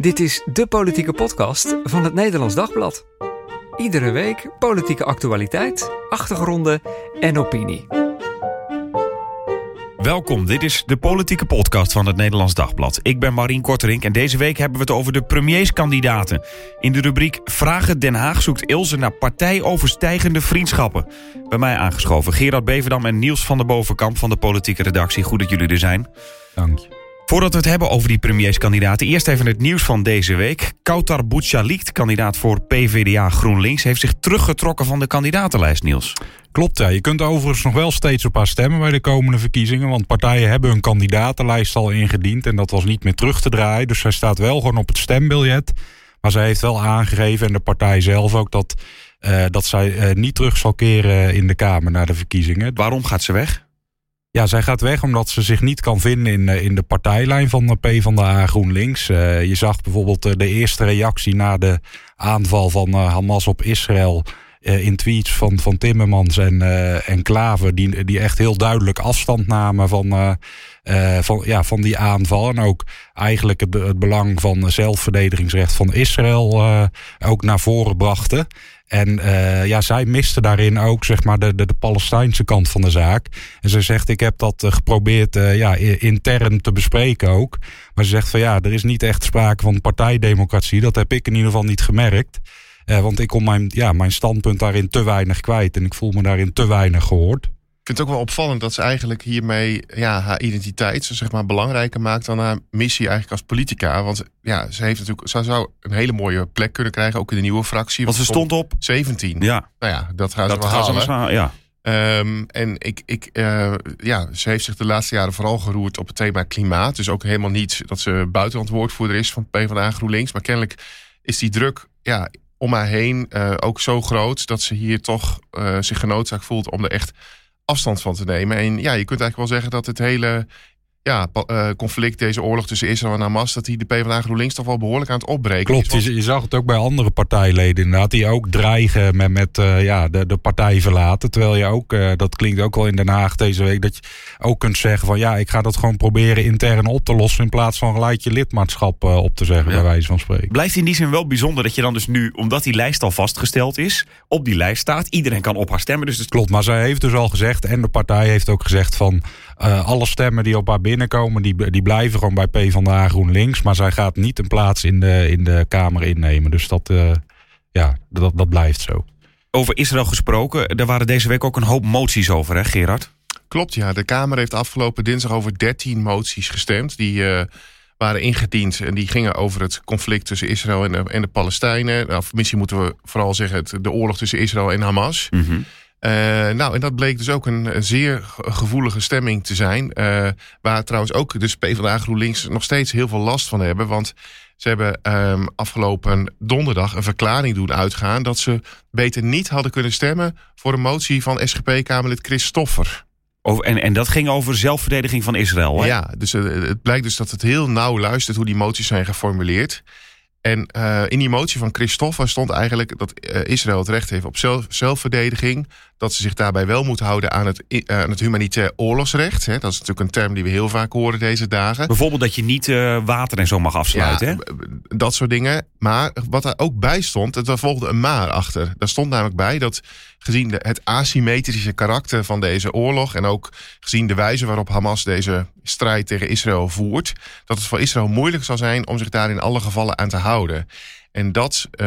Dit is de politieke podcast van het Nederlands Dagblad. Iedere week politieke actualiteit, achtergronden en opinie. Welkom, dit is de politieke podcast van het Nederlands Dagblad. Ik ben Marien Korterink en deze week hebben we het over de premierskandidaten. In de rubriek Vragen Den Haag zoekt Ilse naar partijoverstijgende vriendschappen. Bij mij aangeschoven Gerard Beverdam en Niels van der Bovenkamp van de politieke redactie. Goed dat jullie er zijn. Dank je. Voordat we het hebben over die premierskandidaten, eerst even het nieuws van deze week. Kautar Bouchalikt, kandidaat voor PvdA GroenLinks, heeft zich teruggetrokken van de kandidatenlijst, Niels. Klopt, ja. Je kunt overigens nog wel steeds op haar stemmen bij de komende verkiezingen. Want partijen hebben hun kandidatenlijst al ingediend en dat was niet meer terug te draaien. Dus zij staat wel gewoon op het stembiljet. Maar zij heeft wel aangegeven, en de partij zelf ook, dat, uh, dat zij uh, niet terug zal keren in de Kamer na de verkiezingen. Waarom gaat ze weg? Ja, zij gaat weg omdat ze zich niet kan vinden in, in de partijlijn van de P van de A GroenLinks. Uh, je zag bijvoorbeeld de eerste reactie na de aanval van Hamas op Israël. Uh, in tweets van, van Timmermans en, uh, en Klaver, die, die echt heel duidelijk afstand namen van, van, ja, van die aanval. En ook eigenlijk het, het belang van zelfverdedigingsrecht van Israël ook naar voren brachten. En uh, ja, zij miste daarin ook zeg maar, de, de, de, Palestijnse kant van de zaak. En ze zegt, ik heb dat uh, geprobeerd uh, ja, intern te bespreken ook. Maar ze zegt van ja, er is niet echt sprake van partijdemocratie. Dat heb ik in ieder geval niet gemerkt. want ik kom mijn, ja, mijn standpunt daarin te weinig kwijt. En ik voel me daarin te weinig gehoord. Ik vind het ook wel opvallend dat ze eigenlijk hiermee ja, haar identiteit zeg maar, belangrijker maakt dan haar missie eigenlijk als politica. Want ja, ze, heeft natuurlijk, ze zou een hele mooie plek kunnen krijgen, ook in de nieuwe fractie. Want ze stond op 17. Ja. Nou ja, dat gaan ze dat wel halen. Ze ja. Um, en ik, ik, uh, ja, ze heeft zich de laatste jaren vooral geroerd op het thema klimaat. Dus ook helemaal niet dat ze buitenland woordvoerder is van PvdA GroenLinks. Maar kennelijk is die druk ja, om haar heen uh, ook zo groot dat ze hier toch uh, zich genoodzaakt voelt om er echt afstand van te nemen. En ja, je kunt eigenlijk wel zeggen dat het hele ja, uh, conflict, deze oorlog tussen Israël en Hamas, dat die de PvdA GroenLinks toch wel behoorlijk aan het opbreken Klopt, is. Je, je zag het ook bij andere partijleden inderdaad, die ook dreigen met, met uh, ja, de, de partij verlaten. Terwijl je ook, uh, dat klinkt ook wel in Den Haag deze week, dat je ook kunt zeggen van ja, ik ga dat gewoon proberen intern op te lossen in plaats van gelijk je lidmaatschap op te zeggen, ja. bij wijze van spreken. Blijft in die zin wel bijzonder dat je dan dus nu, omdat die lijst al vastgesteld is, op die lijst staat. Iedereen kan op haar stemmen. Dus het... Klopt, maar zij heeft dus al gezegd, en de partij heeft ook gezegd van alle stemmen die op haar binnenkomen, die die blijven gewoon bij PvdA GroenLinks. Maar zij gaat niet een plaats in de, in de Kamer innemen. Dus dat, uh, ja, dat, dat blijft zo. Over Israël gesproken, er waren deze week ook een hoop moties over, hè Gerard? Klopt, ja. De Kamer heeft afgelopen dinsdag over 13 moties gestemd. Die uh, waren ingediend en die gingen over het conflict tussen Israël en de, en de Palestijnen. Nou, misschien moeten we vooral zeggen het, de oorlog tussen Israël en Hamas. Mm -hmm. Uh, nou, en dat bleek dus ook een, een zeer gevoelige stemming te zijn. Uh, waar trouwens ook dus PvdA GroenLinks nog steeds heel veel last van hebben. Want ze hebben um, afgelopen donderdag een verklaring doen uitgaan... dat ze beter niet hadden kunnen stemmen voor een motie van SGP-Kamerlid Chris Stoffer. Over, en, en dat ging over zelfverdediging van Israël, hè? Ja, dus uh, het blijkt dus dat het heel nauw luistert hoe die moties zijn geformuleerd. En uh, in die motie van Christoffer stond eigenlijk dat uh, Israël het recht heeft op zelf, zelfverdediging. Dat ze zich daarbij wel moet houden aan het, uh, aan het humanitair oorlogsrecht. Hè. Dat is natuurlijk een term die we heel vaak horen deze dagen. Bijvoorbeeld dat je niet water en zo mag afsluiten. Ja, hè? Dat soort dingen. Maar wat er ook bij stond, er volgde een maar achter. Daar stond namelijk bij dat gezien de, het asymmetrische karakter van deze oorlog... en ook gezien de wijze waarop Hamas deze strijd tegen Israël voert... dat het voor Israël moeilijk zal zijn om zich daar in alle gevallen aan te houden. En dat, uh,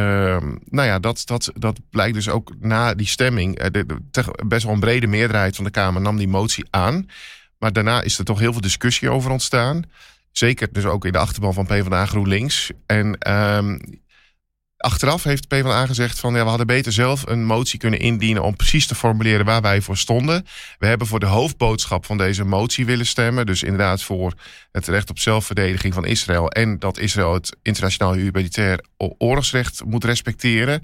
nou ja, dat, dat, dat blijkt dus ook na die stemming. De, best wel een brede meerderheid van de Kamer nam die motie aan. Maar daarna is er toch heel veel discussie over ontstaan. Zeker dus ook in de achterban van PvdA GroenLinks. En um, achteraf heeft PvdA gezegd van ja, we hadden beter zelf een motie kunnen indienen om precies te formuleren waar wij voor stonden. We hebben voor de hoofdboodschap van deze motie willen stemmen. Dus inderdaad voor het recht op zelfverdediging van Israël en dat Israël het internationaal humanitair oorlogsrecht moet respecteren.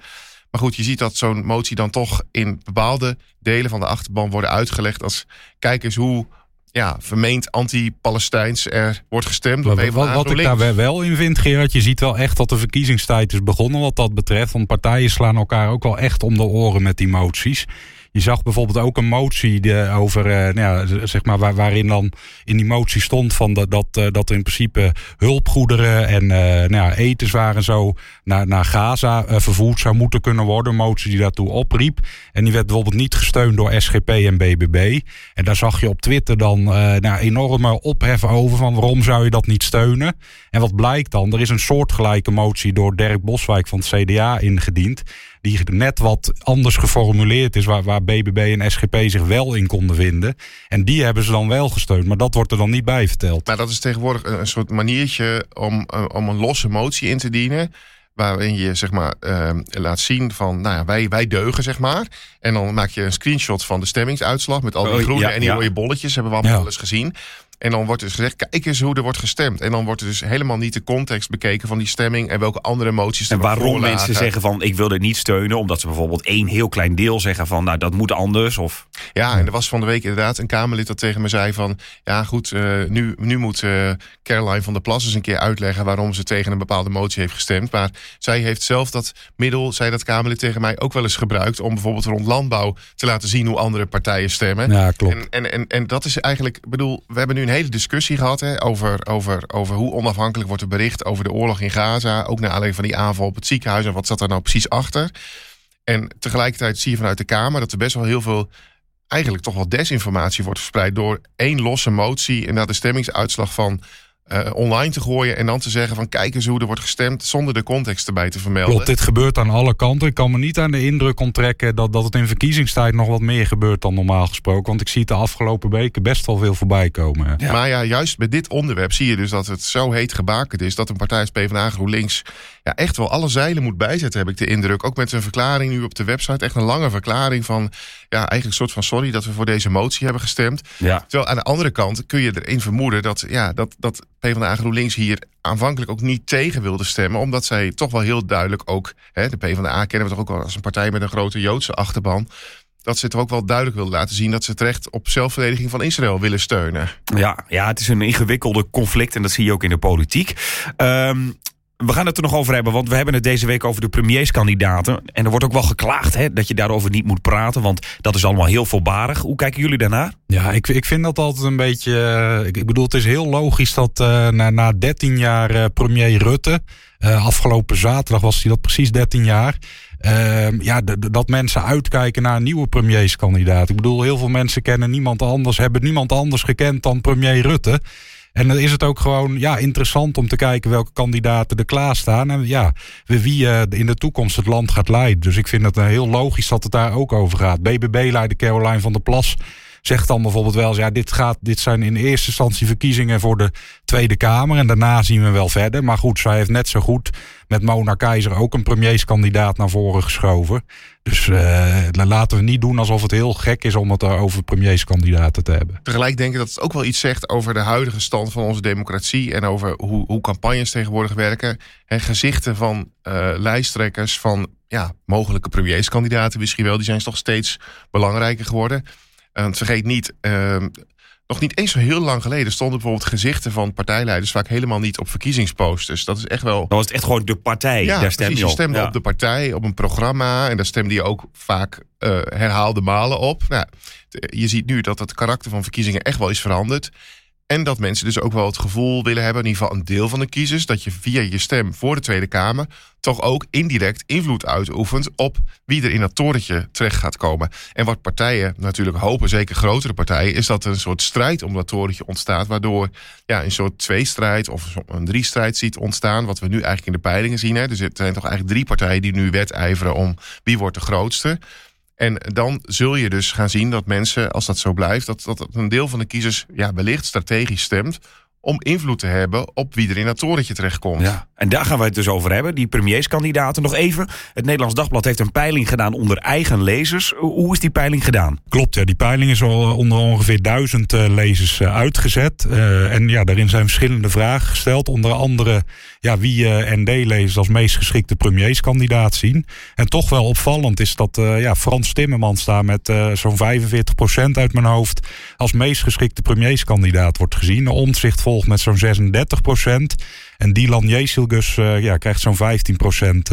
Maar goed, je ziet dat zo'n motie dan toch in bepaalde delen van de achterban worden uitgelegd als kijk eens hoe ja, vermeend anti-Palestijns er wordt gestemd. Wat, wat, wat ik daar wel in vind, Gerard, je ziet wel echt dat de verkiezingstijd is begonnen wat dat betreft. Want partijen slaan elkaar ook wel echt om de oren met die moties. Je zag bijvoorbeeld ook een motie de, over, uh, nou ja, zeg maar, waar, waarin dan in die motie stond van dat, dat, er in principe hulpgoederen en uh, nou ja, etenswaren zo naar, naar Gaza vervoerd zou moeten kunnen worden. Een motie die daartoe opriep. En die werd bijvoorbeeld niet gesteund door SGP en BBB. En daar zag je op Twitter dan nou, enorme ophef over van waarom zou je dat niet steunen. En wat blijkt dan? Er is een soortgelijke motie door Dirk Boswijk van het CDA ingediend die net wat anders geformuleerd is, waar, waar BBB en SGP zich wel in konden vinden. En die hebben ze dan wel gesteund, maar dat wordt er dan niet bij verteld. Maar dat is tegenwoordig een soort maniertje om, eh, om een losse motie in te dienen waarin je zeg maar uh, laat zien van, nou ja, wij, wij deugen zeg maar. En dan maak je een screenshot van de stemmingsuitslag met al die oh, groene en die ja. rode bolletjes, hebben we allemaal eens gezien. En dan wordt dus gezegd, kijk eens hoe er wordt gestemd. En dan wordt er dus helemaal niet de context bekeken van die stemming... en welke andere moties er En waarom mensen zeggen van, ik wil dit niet steunen... omdat ze bijvoorbeeld één heel klein deel zeggen van... nou, dat moet anders, of... Ja, en er was van de week inderdaad een Kamerlid dat tegen me zei van... ja, goed, uh, nu, nu moet uh, Caroline van der Plas eens een keer uitleggen... waarom ze tegen een bepaalde motie heeft gestemd. Maar zij heeft zelf dat middel, zei dat Kamerlid tegen mij... ook wel eens gebruikt om bijvoorbeeld rond landbouw... te laten zien hoe andere partijen stemmen. Ja, klopt. En, en, en, en dat is eigenlijk, ik bedoel, we hebben nu een hele discussie gehad hè, over, over, over hoe onafhankelijk wordt er bericht over de oorlog in Gaza. Ook naar alleen van die aanval op het ziekenhuis en wat zat daar nou precies achter. En tegelijkertijd zie je vanuit de Kamer dat er best wel heel veel eigenlijk toch wel desinformatie wordt verspreid door één losse motie en naar de stemmingsuitslag van uh, online te gooien en dan te zeggen van kijk eens hoe er wordt gestemd zonder de context erbij te vermelden. Klopt, dit gebeurt aan alle kanten. Ik kan me niet aan de indruk onttrekken dat, dat het in verkiezingstijd nog wat meer gebeurt dan normaal gesproken. Want ik zie het de afgelopen weken best wel veel voorbij komen. Ja. Maar ja, juist bij dit onderwerp zie je dus dat het zo heet gebakend is dat een partij als PvdA GroenLinks ja, echt wel alle zeilen moet bijzetten, heb ik de indruk. Ook met zijn verklaring nu op de website. Echt een lange verklaring van, ja, eigenlijk een soort van sorry dat we voor deze motie hebben gestemd. Ja. Terwijl aan de andere kant kun je erin vermoeden dat, ja, dat, dat PvdA GroenLinks hier aanvankelijk ook niet tegen wilde stemmen. Omdat zij toch wel heel duidelijk ook, hè, de PvdA kennen we toch ook wel als een partij met een grote Joodse achterban dat ze toch ook wel duidelijk willen laten zien dat ze het recht op zelfverdediging van Israël willen steunen. Ja, ja, het is een ingewikkelde conflict en dat zie je ook in de politiek. Um, we gaan het er nog over hebben, want we hebben het deze week over de premierskandidaten. En er wordt ook wel geklaagd hè, dat je daarover niet moet praten, want dat is allemaal heel voorbarig. Hoe kijken jullie daarnaar? Ja, ik, ik vind dat altijd een beetje. Uh, ik, bedoel, het is heel logisch dat uh, na, na 13 jaar uh, premier Rutte. afgelopen zaterdag was hij dat precies 13 jaar. Ehm, ja, dat mensen uitkijken naar een nieuwe premierskandidaat. Ik bedoel, heel veel mensen kennen niemand anders, hebben niemand anders gekend dan premier Rutte. En dan is het ook gewoon ja, interessant om te kijken welke kandidaten er klaarstaan. En ja, wie uh, in de toekomst het land gaat leiden. Dus ik vind het uh, heel logisch dat het daar ook over gaat. BBB-leider Caroline van der Plas zegt dan bijvoorbeeld wel eens, ja, dit, gaat, dit zijn in eerste instantie verkiezingen voor de Tweede Kamer. En daarna zien we wel verder. Maar goed, zij heeft net zo goed met Mona Keizer ook een premierskandidaat naar voren geschoven. Dus uh, laten we niet doen alsof het heel gek is om het over premierskandidaten te hebben. Tegelijk denk ik dat het ook wel iets zegt over de huidige stand van onze democratie. En over hoe, hoe campagnes tegenwoordig werken. En gezichten van uh, lijsttrekkers van ja, mogelijke premierskandidaten misschien wel. Die zijn toch steeds belangrijker geworden. Want vergeet niet, uh, nog niet eens zo heel lang geleden stonden bijvoorbeeld gezichten van partijleiders vaak helemaal niet op verkiezingsposters. Dat is echt wel. Dan was het echt gewoon de partij. Ja, daar stem je, je stemde ja. op de partij, op een programma. En daar stemde je ook vaak uh, herhaalde malen op. Nou, je ziet nu dat het karakter van verkiezingen echt wel is veranderd. En dat mensen dus ook wel het gevoel willen hebben, in ieder geval een deel van de kiezers, dat je via je stem voor de Tweede Kamer toch ook indirect invloed uitoefent op wie er in dat torentje terecht gaat komen. En wat partijen natuurlijk hopen, zeker grotere partijen, is dat er een soort strijd om dat torentje ontstaat, waardoor ja, een soort tweestrijd of een driestrijd ziet ontstaan, wat we nu eigenlijk in de peilingen zien. Hè. Dus er zijn toch eigenlijk drie partijen die nu wedijveren om wie wordt de grootste. En dan zul je dus gaan zien dat mensen, als dat zo blijft, dat, dat een deel van de kiezers ja, wellicht strategisch stemt om invloed te hebben op wie er in dat torentje terechtkomt. Ja, en daar gaan we het dus over hebben, die premierskandidaten. Nog even, het Nederlands Dagblad heeft een peiling gedaan onder eigen lezers. Hoe is die peiling gedaan? Klopt, ja, die peiling is al onder ongeveer duizend uh, lezers uh, uitgezet. Uh, en ja, daarin zijn verschillende vragen gesteld. Onder andere ja, wie ND-lezers als meest geschikte premierskandidaat zien. En toch wel opvallend is dat ja, Frans Timmermans daar met zo'n 45% uit mijn hoofd... als meest geschikte premierskandidaat wordt gezien. De omzicht met zo'n 36 procent. En Dylan Jesilgus ja, krijgt zo'n 15 procent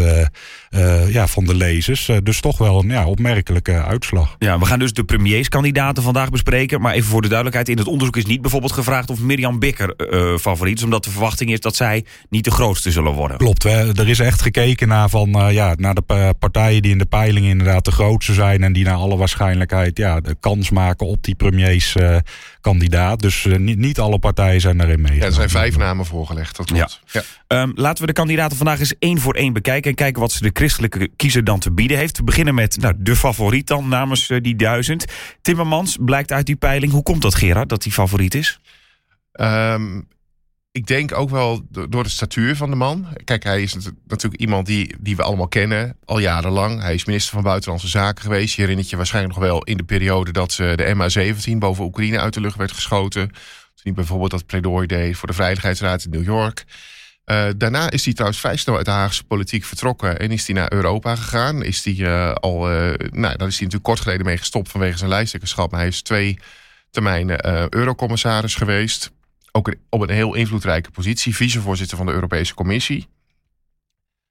ja, van de lezers. dus toch wel een ja, opmerkelijke uitslag. Ja, we gaan dus de premierskandidaten vandaag bespreken. Maar even voor de duidelijkheid, in het onderzoek is niet bijvoorbeeld gevraagd of Mirjam Bikker favoriet is. Omdat de verwachting is dat zij niet de grootste zullen worden. Klopt, hè? er is echt gekeken naar, van, ja, naar de partijen die in de peiling inderdaad de grootste zijn. En die naar alle waarschijnlijkheid ja, de kans maken op die premierskandidaat. dus uh, niet, niet alle partijen zijn daarin mee. Ja, er zijn vijf namen voorgelegd, dat klopt. Ja. Um, laten we de kandidaten vandaag eens één voor één bekijken... en kijken wat ze de christelijke kiezer dan te bieden heeft. We beginnen met nou, de favoriet dan namens uh, die duizend. Timmermans blijkt uit die peiling. Hoe komt dat, Gerard, dat hij favoriet is? Um, ik denk ook wel door de statuur van de man. Kijk, hij is natuurlijk iemand die, die we allemaal kennen al jarenlang. Hij is minister van Buitenlandse Zaken geweest. Je herinnert je waarschijnlijk nog wel in de periode dat de MH17 boven Oekraïne uit de lucht werd geschoten. Hij bijvoorbeeld dat pleidooi deed voor de Veiligheidsraad in New York. Uh, daarna is hij trouwens vrij snel uit de Haagse politiek vertrokken en is hij naar Europa gegaan. Is hij uh, al, uh, nou, daar is hij natuurlijk kort geleden mee gestopt vanwege zijn lijsttrekkerschap. Maar hij is twee termijnen eurocommissaris geweest ook op een heel invloedrijke positie, vicevoorzitter van de Europese Commissie.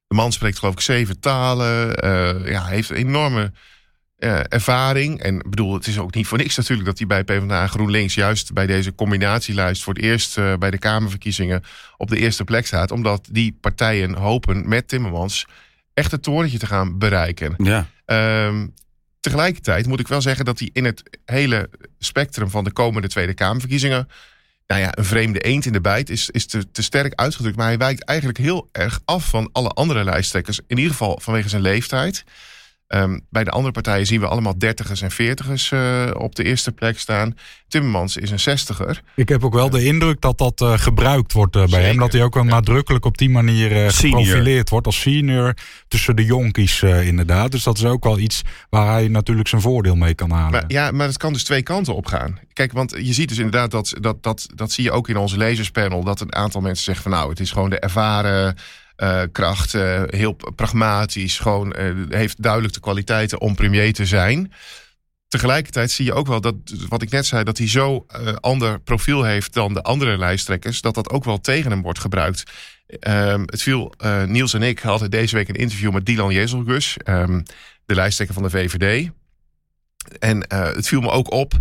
De man spreekt geloof ik zeven talen, ja, heeft een enorme uh, ervaring. En bedoel, het is ook niet voor niks natuurlijk dat hij bij PvdA GroenLinks juist bij deze combinatielijst voor het eerst uh, bij de Kamerverkiezingen op de eerste plek staat. Omdat die partijen hopen met Timmermans echt het torentje te gaan bereiken. Ja. Um, tegelijkertijd moet ik wel zeggen dat hij in het hele spectrum van de komende Tweede Kamerverkiezingen nou ja, een vreemde eend in de bijt is, is te, te sterk uitgedrukt. Maar hij wijkt eigenlijk heel erg af van alle andere lijsttrekkers. In ieder geval vanwege zijn leeftijd. Um, bij de andere partijen zien we allemaal dertigers en veertigers uh, op de eerste plek staan. Timmermans is een zestiger. Ik heb ook wel de indruk dat dat uh, gebruikt wordt uh, bij hem. Dat hij ook wel ja. nadrukkelijk op die manier geprofileerd wordt als senior tussen de jonkies inderdaad. Dus dat is ook wel iets waar hij natuurlijk zijn voordeel mee kan halen. Maar, ja, maar het kan dus twee kanten op gaan. Kijk, want je ziet dus inderdaad dat, dat, dat, dat zie je ook in onze lezerspanel. Dat een aantal mensen zeggen van nou, het is gewoon de ervaren uh, kracht, uh, heel pragmatisch, gewoon uh, heeft duidelijk de kwaliteiten om premier te zijn. Tegelijkertijd zie je ook wel dat, wat ik net zei, dat hij zo ander profiel heeft dan de andere lijsttrekkers, dat dat ook wel tegen hem wordt gebruikt. Um, het viel, Niels en ik hadden deze week een interview met Dylan Jezelgus, um, de lijsttrekker van de VVD. En het viel me ook op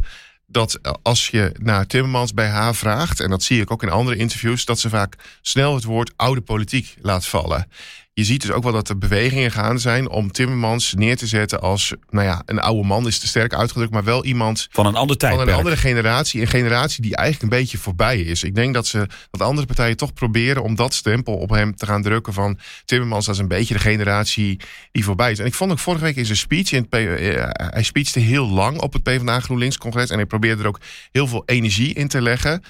dat als je naar Timmermans bij haar vraagt, en dat zie ik ook in andere interviews, dat ze vaak snel het woord oude politiek laat vallen je ziet dus ook wel dat er bewegingen gaan zijn om Timmermans neer te zetten als, nou ja, een oude man is te sterk uitgedrukt, maar wel iemand van een ander tijdperk. Van een andere generatie, een generatie die eigenlijk een beetje voorbij is. Ik denk dat ze dat andere partijen toch proberen om dat stempel op hem te gaan drukken van Timmermans als een beetje de generatie die voorbij is. En ik vond ook vorige week in zijn speech, in het uh, hij speechte heel lang op het PvdA GroenLinks congres en hij probeerde er ook heel veel energie in te leggen.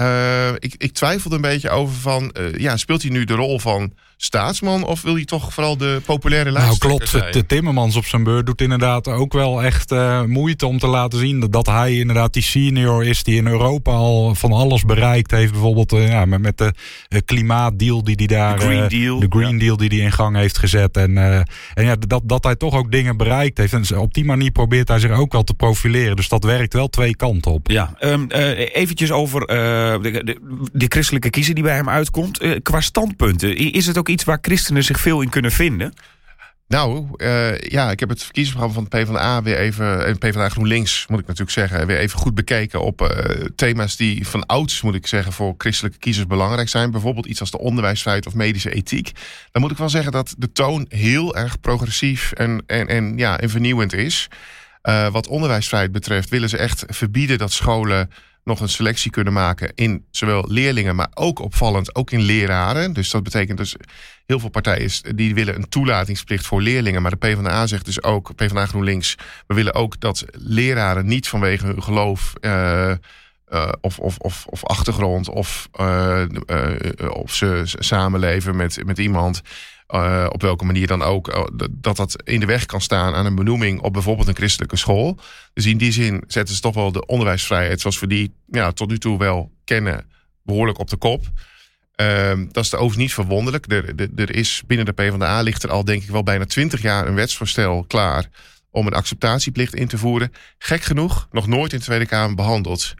Uh, ik, ik twijfelde een beetje over van, uh, ja, speelt hij nu de rol van staatsman of wil hij toch vooral de populaire lijsttrekker Nou klopt, de Timmermans op zijn beurt doet inderdaad ook wel echt uh, moeite om te laten zien dat, dat hij inderdaad die senior is die in Europa al van alles bereikt heeft. Bijvoorbeeld ja, met, met de klimaatdeal die hij daar, de Green Deal, de green ja. deal die hij in gang heeft gezet. En, en ja, dat, dat hij toch ook dingen bereikt heeft. En op die manier probeert hij zich ook wel te profileren. Dus dat werkt wel twee kanten op. Ja, um, eventjes over de, de, de, christelijke kiezer die bij hem uitkomt. Uh, qua standpunten, is het ook iets waar christenen zich veel in kunnen vinden? Nou, uh, ja, ik heb het verkiezingsprogramma van de PvdA weer even, en PvdA GroenLinks moet ik natuurlijk zeggen, weer even goed bekeken op uh, thema's die van ouds, moet ik zeggen, voor christelijke kiezers belangrijk zijn. Bijvoorbeeld iets als de onderwijsvrijheid of medische ethiek. Dan moet ik wel zeggen dat de toon heel erg progressief en, en, en, ja, en vernieuwend is. Wat onderwijsvrijheid betreft willen ze echt verbieden dat scholen nog een selectie kunnen maken in zowel leerlingen, maar ook opvallend ook in leraren. Dus dat betekent dus heel veel partijen die willen een toelatingsplicht voor leerlingen. Maar de PvdA zegt dus ook, PvdA GroenLinks, we willen ook dat leraren niet vanwege hun geloof uh, uh, of, of, of, of achtergrond of uh, of ze samenleven met, met iemand uh, op welke manier dan ook, uh, dat dat in de weg kan staan aan een benoeming op bijvoorbeeld een christelijke school. Dus in die zin zetten ze toch wel de onderwijsvrijheid zoals we die ja, tot nu toe wel kennen, behoorlijk op de kop. Uh, dat is overigens niet verwonderlijk. Er, er, er, is binnen de PvdA ligt er al denk ik wel bijna twintig jaar een wetsvoorstel klaar om een acceptatieplicht in te voeren. Gek genoeg, nog nooit in de Tweede Kamer behandeld.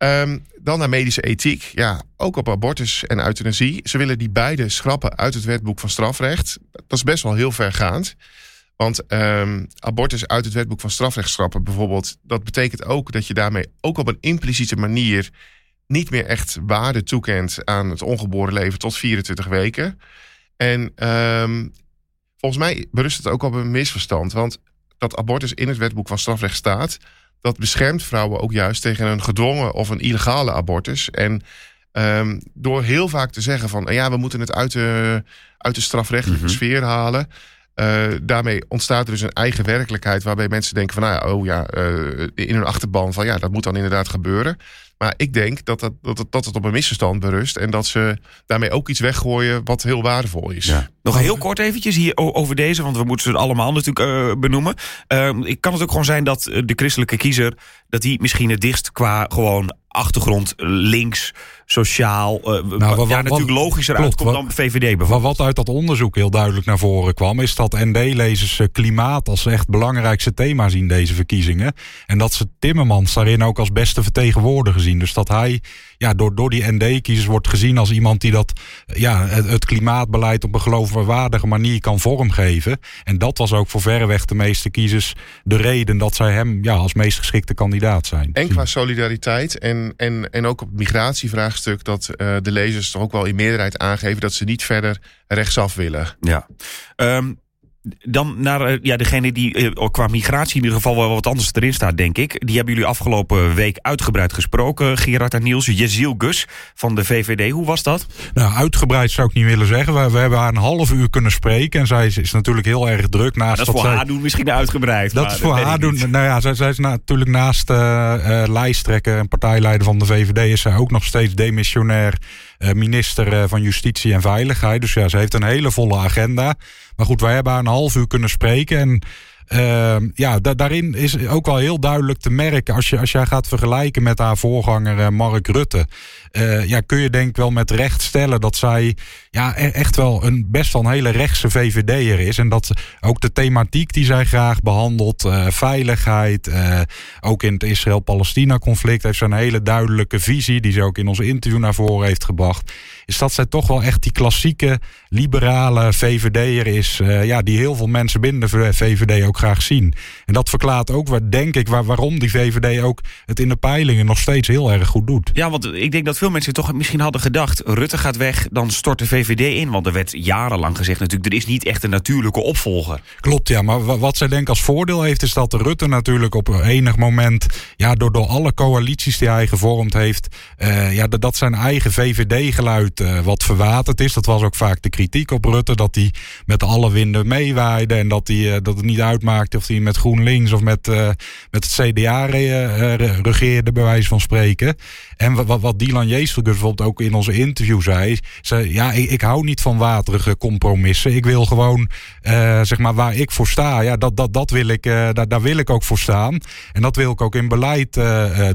Ehm, dan naar medische ethiek. Ja, ook op abortus en euthanasie. Ze willen die beide schrappen uit het wetboek van strafrecht. Dat is best wel heel vergaand. Want um, abortus uit het wetboek van strafrecht schrappen bijvoorbeeld... dat betekent ook dat je daarmee ook op een impliciete manier... niet meer echt waarde toekent aan het ongeboren leven tot 24 weken. En um, volgens mij berust het ook op een misverstand. Want dat abortus in het wetboek van strafrecht staat dat beschermt vrouwen ook juist tegen een gedwongen of een illegale abortus. En um, door heel vaak te zeggen van ja, we moeten het uit de, uit de strafrechtelijke mhm. sfeer halen. Uh, daarmee ontstaat er dus een eigen werkelijkheid waarbij mensen denken van nou ja, oh ja, uh, in hun achterban van ja, dat moet dan inderdaad gebeuren. Maar ik denk dat, dat, dat, dat het op een misverstand berust. En dat ze daarmee ook iets weggooien wat heel waardevol is. Ja. Nog heel kort eventjes hier over deze, want we moeten ze allemaal natuurlijk uh, benoemen. Uh, kan het ook gewoon zijn dat de christelijke kiezer... dat die misschien het dichtst qua gewoon achtergrond links, sociaal. Uh, nou, wat, ja, natuurlijk logischer klopt, uitkomt dan VVD bijvoorbeeld. Wat uit dat onderzoek heel duidelijk naar voren kwam... is dat ND-lezers klimaat als echt belangrijkste thema zien deze verkiezingen. En dat ze Timmermans daarin ook als beste vertegenwoordiger zien. Dus dat hij ja, door, door die ND-kiezers wordt gezien als iemand die dat, ja, het, het klimaatbeleid op een geloofwaardige manier kan vormgeven. En dat was ook voor verreweg de meeste kiezers de reden dat zij hem ja, als meest geschikte kandidaat zijn. En qua solidariteit en, en, en ook op het migratievraagstuk dat uh, de lezers toch ook wel in meerderheid aangeven dat ze niet verder rechtsaf willen. Ja. Um, dan naar eh, ja, degene die eh, qua migratie in ieder geval wel wat anders erin staat, denk ik. Die hebben jullie afgelopen week uitgebreid gesproken. Gerard en Niels, Jeziel Gus van de VVD. Hoe was dat? Nou, uitgebreid zou ik niet willen zeggen. We, we hebben haar een half uur kunnen spreken. En zij is, natuurlijk heel erg druk. Naast dat is voor haar doen misschien uitgebreid. Dat is voor haar doen. Nou ja, zij, zij is natuurlijk naast uh, lijsttrekker en partijleider van de VVD... is zij ook nog steeds demissionair minister van Justitie en Veiligheid. Dus ja, ze heeft een hele volle agenda. Maar goed, wij hebben haar een half uur kunnen spreken. En uh, ja, daarin is ook wel heel duidelijk te merken. Als, je, als jij gaat vergelijken met haar voorganger uh, Mark Rutte. Uh, ja, kun je denk ik wel met recht stellen dat zij ja, e-, echt wel een best wel een hele rechtse VVD'er is. En dat ook de thematiek die zij graag behandelt, uh, veiligheid, ook in het Israël-Palestina-conflict, heeft ze een hele duidelijke visie, die ze ook in ons interview naar voren heeft gebracht. Is dat zij toch wel echt die klassieke liberale VVD'er is, ja, die heel veel mensen binnen de VVD ook graag zien. En dat verklaart ook, wat, denk ik, waar, waarom die VVD ook het in de peilingen nog steeds heel erg goed doet. Ja, want ik denk dat veel mensen toch misschien hadden gedacht... Rutte gaat weg, dan stort de VVD in. Want er werd jarenlang gezegd natuurlijk... er is niet echt een natuurlijke opvolger. Klopt, ja. Maar wat zij denk als voordeel heeft... is dat Rutte natuurlijk op enig moment... ja, door, door alle coalities die hij gevormd heeft... Uh, ja, dat zijn eigen VVD-geluid uh, wat verwaterd is. Dat was ook vaak de kritiek op Rutte. Dat hij met alle winden meewaaide... en dat, hij, uh, dat het niet uitmaakte of hij met GroenLinks... of met, met het CDA regeerde, bij wijze van spreken. En wat, wat Dylan Jeestelgus bijvoorbeeld ook in onze interview zei. zei ja, ik, ik hou niet van waterige compromissen. Ik wil gewoon, zeg maar, waar ik voor sta. Ja, dat, dat, dat wil ik, daar, daar wil ik ook voor staan. En dat wil ik ook in beleid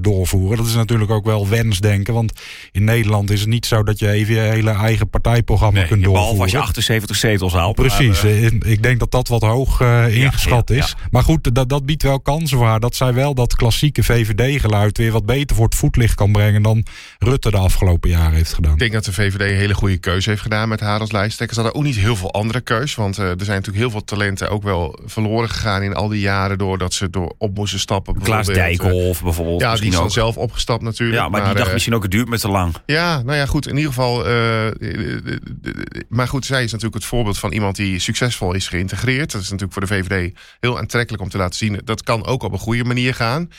doorvoeren. Dat is natuurlijk ook wel wensdenken. Want in Nederland is het niet zo dat je even je hele eigen partijprogramma kunt doorvoeren. Behalve als je 78 zetels haalt. Precies. ik denk dat dat wat hoog ingeschat ja, ja, is. Maar goed, dat, dat biedt wel kansen voor haar. Dat zij wel dat klassieke VVD-geluid weer wat beter voor het voetlicht kan brengen dan Rutte de afgelopen jaren heeft gedaan. Ik denk dat de VVD een hele goede keuze heeft gedaan met haar als lijsttrekker. Ze hadden ook niet heel veel andere keus. Want uh, er zijn natuurlijk heel veel talenten ook wel verloren gegaan in al die jaren. Doordat ze door op moesten stappen. Klaas Dijkhoff bijvoorbeeld. Ja, die is dan zelf opgestapt natuurlijk. Ja, maar, die dacht uh, misschien ook het duurt met te lang. Ja, nou ja, goed. In ieder geval. Uh, maar goed, zij is natuurlijk het voorbeeld van iemand die succesvol is geïntegreerd. Dat is natuurlijk voor de VVD heel aantrekkelijk om te laten zien. Dat kan ook op een goede manier gaan.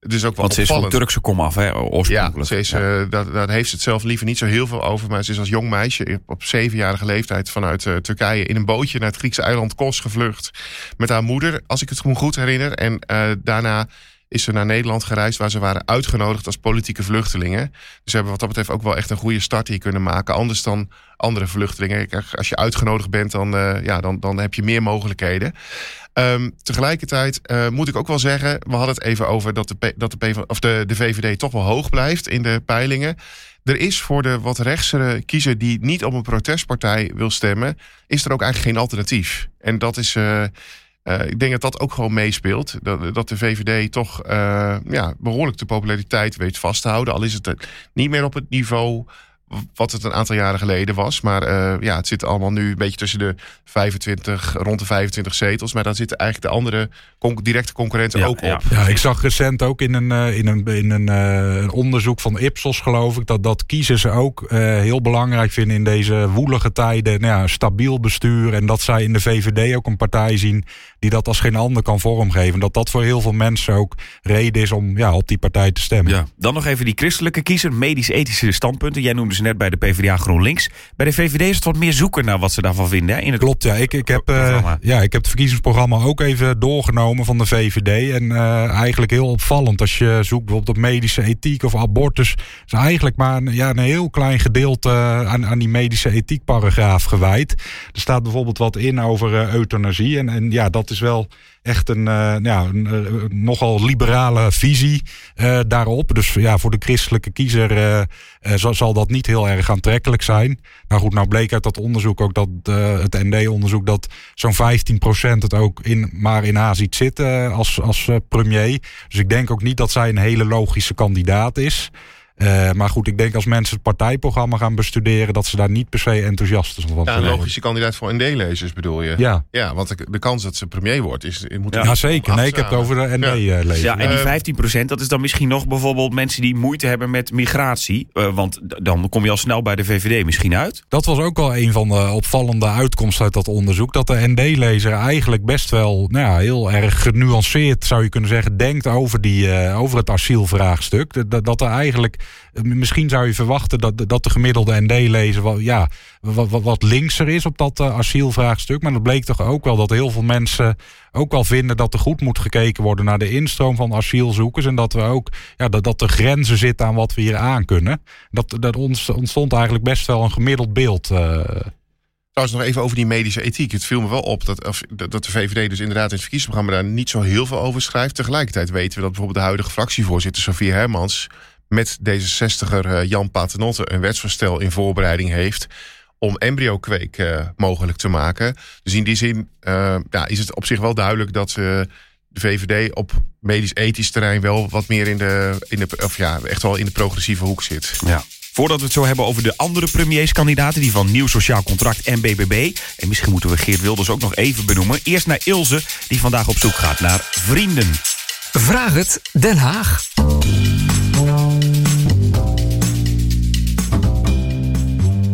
Dus ook wel Want ze is van Turkse kom af, hè, oorspronkelijk. Ja, ze is, ja. Uh, daar, daar, heeft ze het zelf liever niet zo heel veel over. Maar ze is als jong meisje op zevenjarige leeftijd vanuit uh, Turkije... in een bootje naar het Griekse eiland Kos gevlucht. Met haar moeder, als ik het goed herinner. En daarna is ze naar Nederland gereisd... waar ze waren uitgenodigd als politieke vluchtelingen. Dus ze hebben wat dat betreft ook wel echt een goede start hier kunnen maken. Anders dan andere vluchtelingen. Als je uitgenodigd bent, dan, ja, dan, dan heb je meer mogelijkheden. Um, tegelijkertijd uh, moet ik ook wel zeggen, we hadden het even over dat, de, dat de, of de, de VVD toch wel hoog blijft in de peilingen. Er is voor de wat rechtsere kiezer die niet op een protestpartij wil stemmen, is er ook eigenlijk geen alternatief. En dat is. Uh, eh, ik denk dat dat ook gewoon meespeelt. Dat, dat de VVD toch eh, ja, behoorlijk de populariteit weet vast te houden. Al is het niet meer op het niveau wat het een aantal jaren geleden was. Maar uh, ja, het zit allemaal nu een beetje tussen de 25, rond de 25 zetels. Maar dan zitten eigenlijk de andere con directe concurrenten ook op. Ja, ik zag recent ook in een, uh, in een, in een, uh, een, onderzoek van Ipsos, geloof ik, dat, dat kiezers ook heel belangrijk vinden in deze woelige tijden. Nou ja, stabiel bestuur. En dat zij in de VVD ook een partij zien die dat als geen ander kan vormgeven. Dat dat voor heel veel mensen ook reden is om ja, op die partij te stemmen. Ja. Dan nog even die christelijke kiezer, medisch-ethische standpunten. Jij noemde ze net bij de PvdA GroenLinks. Bij de VVD is het wat meer zoeken naar wat ze daarvan vinden. Hè? In het Klopt, ja. Ik, ik, heb, uh, ja. ik heb het verkiezingsprogramma ook even doorgenomen van de VVD. En uh, eigenlijk heel opvallend als je zoekt bijvoorbeeld op medische ethiek of abortus. is eigenlijk maar een, ja, een heel klein gedeelte aan, aan die medische ethiekparagraaf gewijd. Er staat bijvoorbeeld wat in over uh, euthanasie. En, en ja, dat is wel echt een, uh, ja, een uh, nogal liberale visie uh, daarop. Dus ja, voor de christelijke kiezer zal, zal, dat niet heel erg aantrekkelijk zijn. Nou goed, nou bleek uit dat onderzoek ook dat het ND-onderzoek dat zo'n 15% het ook in, maar in A ziet zitten als, als premier. Dus ik denk ook niet dat zij een hele logische kandidaat is. Uh, maar goed, ik denk als mensen het partijprogramma gaan bestuderen... dat ze daar niet per se enthousiast van Ja, een logische kandidaat voor ND-lezers bedoel je? Ja. Ja, want de, de kans dat ze premier wordt is... Moet ja, zeker. Nee, ik heb het over de ND-lezers. Ja. ja, en die 15 procent, dat is dan misschien nog bijvoorbeeld mensen die moeite hebben met migratie. Uh, want dan kom je al snel bij de VVD misschien uit. Dat was ook wel een van de opvallende uitkomsten uit dat onderzoek. Dat de ND-lezer eigenlijk best wel nou ja, heel erg genuanceerd, zou je kunnen zeggen... denkt over, die, uh, over het asielvraagstuk. Dat, dat er eigenlijk Misschien zou je verwachten dat, dat de gemiddelde ND-lezer wel, ja, wat, wat, wat linkser is op dat uh, asielvraagstuk. Maar dat bleek toch ook wel dat heel veel mensen ook wel vinden dat er goed moet gekeken worden naar de instroom van asielzoekers. En dat we ook ja, dat, dat er grenzen zitten aan wat we hier aan kunnen. Dat, dat ontstond eigenlijk best wel een gemiddeld beeld. Uh, Trouwens, nog even over die medische ethiek. Het viel me wel op dat, dat de VVD dus inderdaad in het verkiezingsprogramma daar niet zo heel veel over schrijft. Tegelijkertijd weten we dat bijvoorbeeld de huidige fractievoorzitter Sofie Hermans met D66er uh, Jan Paternotte een wetsvoorstel in voorbereiding heeft om embryo-kweek uh, mogelijk te maken. Dus in die zin uh, ja, is het op zich wel duidelijk dat de VVD op medisch-ethisch terrein wel wat meer in de, in de, of ja, echt wel in de progressieve hoek zit. Ja. Voordat we het zo hebben over de andere premierskandidaten... die van Nieuw Sociaal Contract en BBB... en misschien moeten we Geert Wilders ook nog even benoemen... eerst naar Ilse, die vandaag op zoek gaat naar vrienden. Vraag het Den Haag.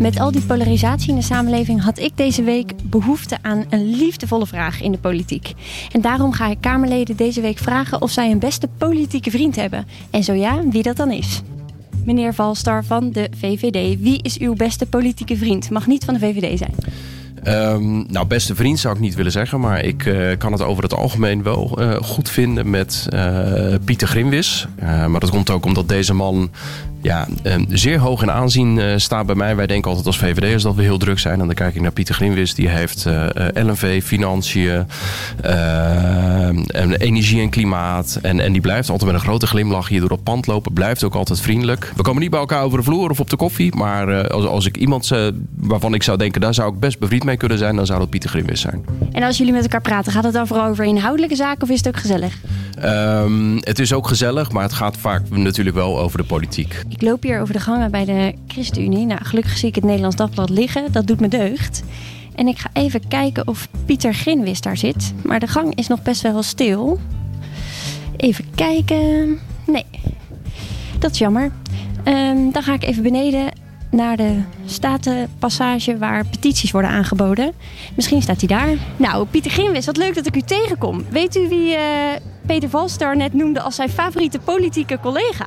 Met al die polarisatie in de samenleving had ik deze week behoefte aan een liefdevolle vraag in de politiek. En daarom ga ik Kamerleden deze week vragen of zij een beste politieke vriend hebben. En zo ja, wie dat dan is. Meneer Valstar van de VVD, wie is uw beste politieke vriend? Mag niet van de VVD zijn. Um, nou, beste vriend zou ik niet willen zeggen, maar ik uh, kan het over het algemeen wel uh, goed vinden met uh, Pieter Grimwis. maar dat komt ook omdat deze man ja, um, zeer hoog in aanzien uh, staat bij mij. Wij denken altijd als VVD'ers dat we heel druk zijn. En dan kijk ik naar Pieter Grimwis. Die heeft uh, LNV, financiën, uh, en energie en klimaat. En, en die blijft altijd met een grote glimlach hier door het pand lopen. Blijft ook altijd vriendelijk. We komen niet bij elkaar over de vloer of op de koffie. Maar als, als ik iemand waarvan ik zou denken... daar zou ik best bevriend mee kunnen zijn... dan zou dat Pieter Grimwis zijn. En als jullie met elkaar praten... gaat het dan vooral over inhoudelijke zaken of is het ook gezellig? Um, het is ook gezellig, maar het gaat vaak natuurlijk wel over de politiek. Ik loop hier over de gangen bij de ChristenUnie. Nou, gelukkig zie ik het Nederlands Dagblad liggen. Dat doet me deugd. En ik ga even kijken of Pieter Grinwis daar zit. Maar de gang is nog best wel stil. Even kijken. Nee, dat is jammer. Um, dan ga ik even beneden naar de statenpassage waar petities worden aangeboden. Misschien staat hij daar. Nou, Pieter Grinwis, wat leuk dat ik u tegenkom. Weet u wie uh, Peter Valstar net noemde als zijn favoriete politieke collega?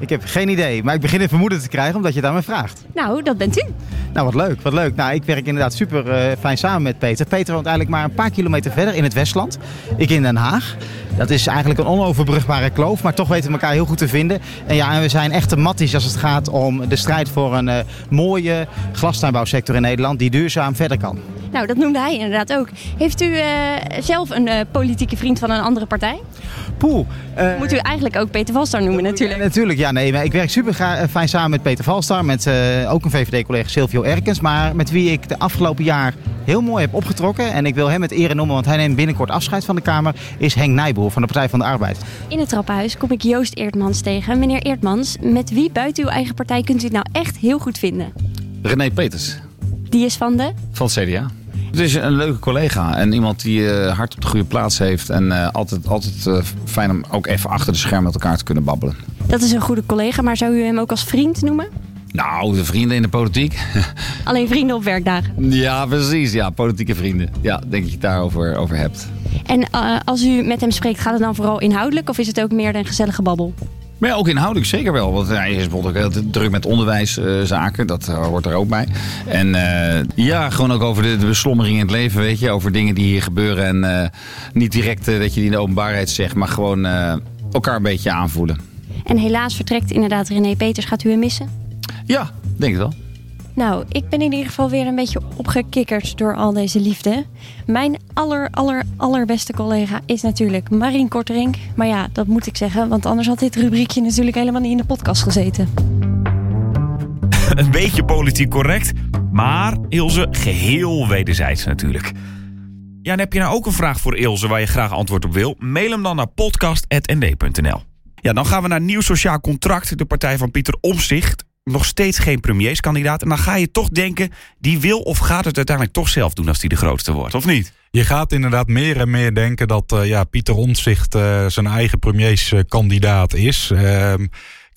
Ik heb geen idee, maar ik begin een vermoeden te krijgen omdat je het aan me vraagt. Nou, dat bent u. Nou, wat leuk, wat leuk. Nou, ik werk inderdaad super uh, fijn samen met Peter. Peter woont eigenlijk maar een paar kilometer verder in het Westland. Ik in Den Haag. Dat is eigenlijk een onoverbrugbare kloof, maar toch weten we elkaar heel goed te vinden. En ja, en we zijn echte matties als het gaat om de strijd voor een uh, mooie glastuinbouwsector in Nederland die duurzaam verder kan. Nou, dat noemde hij inderdaad ook. Heeft u uh, zelf een politieke vriend van een andere partij? Poeh. Moet u eigenlijk ook Peter Valstar noemen natuurlijk. natuurlijk, ja. Nee, ik werk super fijn samen met Peter Valstar. Met ook een VVD-collega Silvio Erkens. Maar met wie ik de afgelopen jaar heel mooi heb opgetrokken. En ik wil hem met ere noemen, want hij neemt binnenkort afscheid van de Kamer. Is Henk Nijboer van de Partij van de Arbeid. In het trappenhuis kom ik Joost Eertmans tegen. Meneer Eertmans, met wie buiten uw eigen partij kunt u het nou echt heel goed vinden? René Peters Die is van de... van het CDA. Het is een leuke collega en iemand die eh, hard op de goede plaats heeft. En eh, altijd, altijd eh, fijn om ook even achter de schermen met elkaar te kunnen babbelen. Dat is een goede collega, maar zou u hem ook als vriend noemen? Nou, de vrienden in de politiek. Alleen vrienden op werkdagen. ja, precies. Ja, politieke vrienden. Ja, denk dat je het daarover over hebt. En eh, als u met hem spreekt, gaat het dan vooral inhoudelijk of is het ook meer een gezellige babbel? Maar ja, ook inhoudelijk zeker wel. Want hij is bijvoorbeeld ook heel druk met onderwijszaken. dat eh, hoort er ook bij. En eh, ja, gewoon ook over de, de beslommering in het leven, weet je. Over dingen die hier gebeuren. En niet direct dat je die in de openbaarheid zegt. Maar gewoon elkaar een beetje aanvoelen. En helaas vertrekt inderdaad René Peters. Gaat u hem missen? Ja, denk het wel. Nou, ik ben in ieder geval weer een beetje opgekikkerd door al deze liefde. Mijn aller, aller, allerbeste collega is natuurlijk Marien Korterink. Maar ja, dat moet ik zeggen, want anders had dit rubriekje natuurlijk helemaal niet in de podcast gezeten. Een beetje politiek correct, maar Ilse geheel wederzijds natuurlijk. Ja, en heb je nou ook een vraag voor Ilse waar je graag antwoord op wil? Mail hem dan naar podcast.nd.nl. Ja, dan gaan we naar Nieuw Sociaal Contract, de partij van Pieter Omzicht. Nog steeds geen premierskandidaat. En dan ga je toch denken, die wil of gaat het uiteindelijk toch zelf doen als die de grootste wordt, of niet? Je gaat inderdaad meer en meer denken dat eh, ja, Pieter Omtzigt eh, zijn eigen premierskandidaat is. Ehm,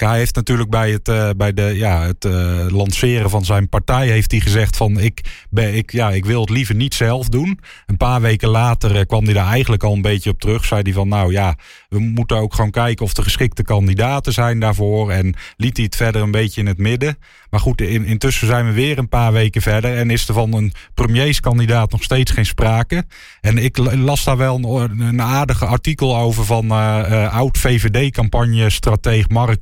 hij heeft natuurlijk bij het, eh, bij de, ja, het eh, lanceren van zijn partij heeft hij gezegd van ik, ben, ik, ja, ik wil het liever niet zelf doen. Een paar weken later eh, kwam hij daar eigenlijk al een beetje op terug. Zei hij van nou ja, we moeten ook gewoon kijken of er geschikte kandidaten zijn daarvoor. En liet hij het verder een beetje in het midden. Maar goed, in, intussen zijn we weer een paar weken verder. En is er van een premierskandidaat nog steeds geen sprake. En ik las daar wel een, een aardige artikel over van oud-VVD-campagne-strateeg Mark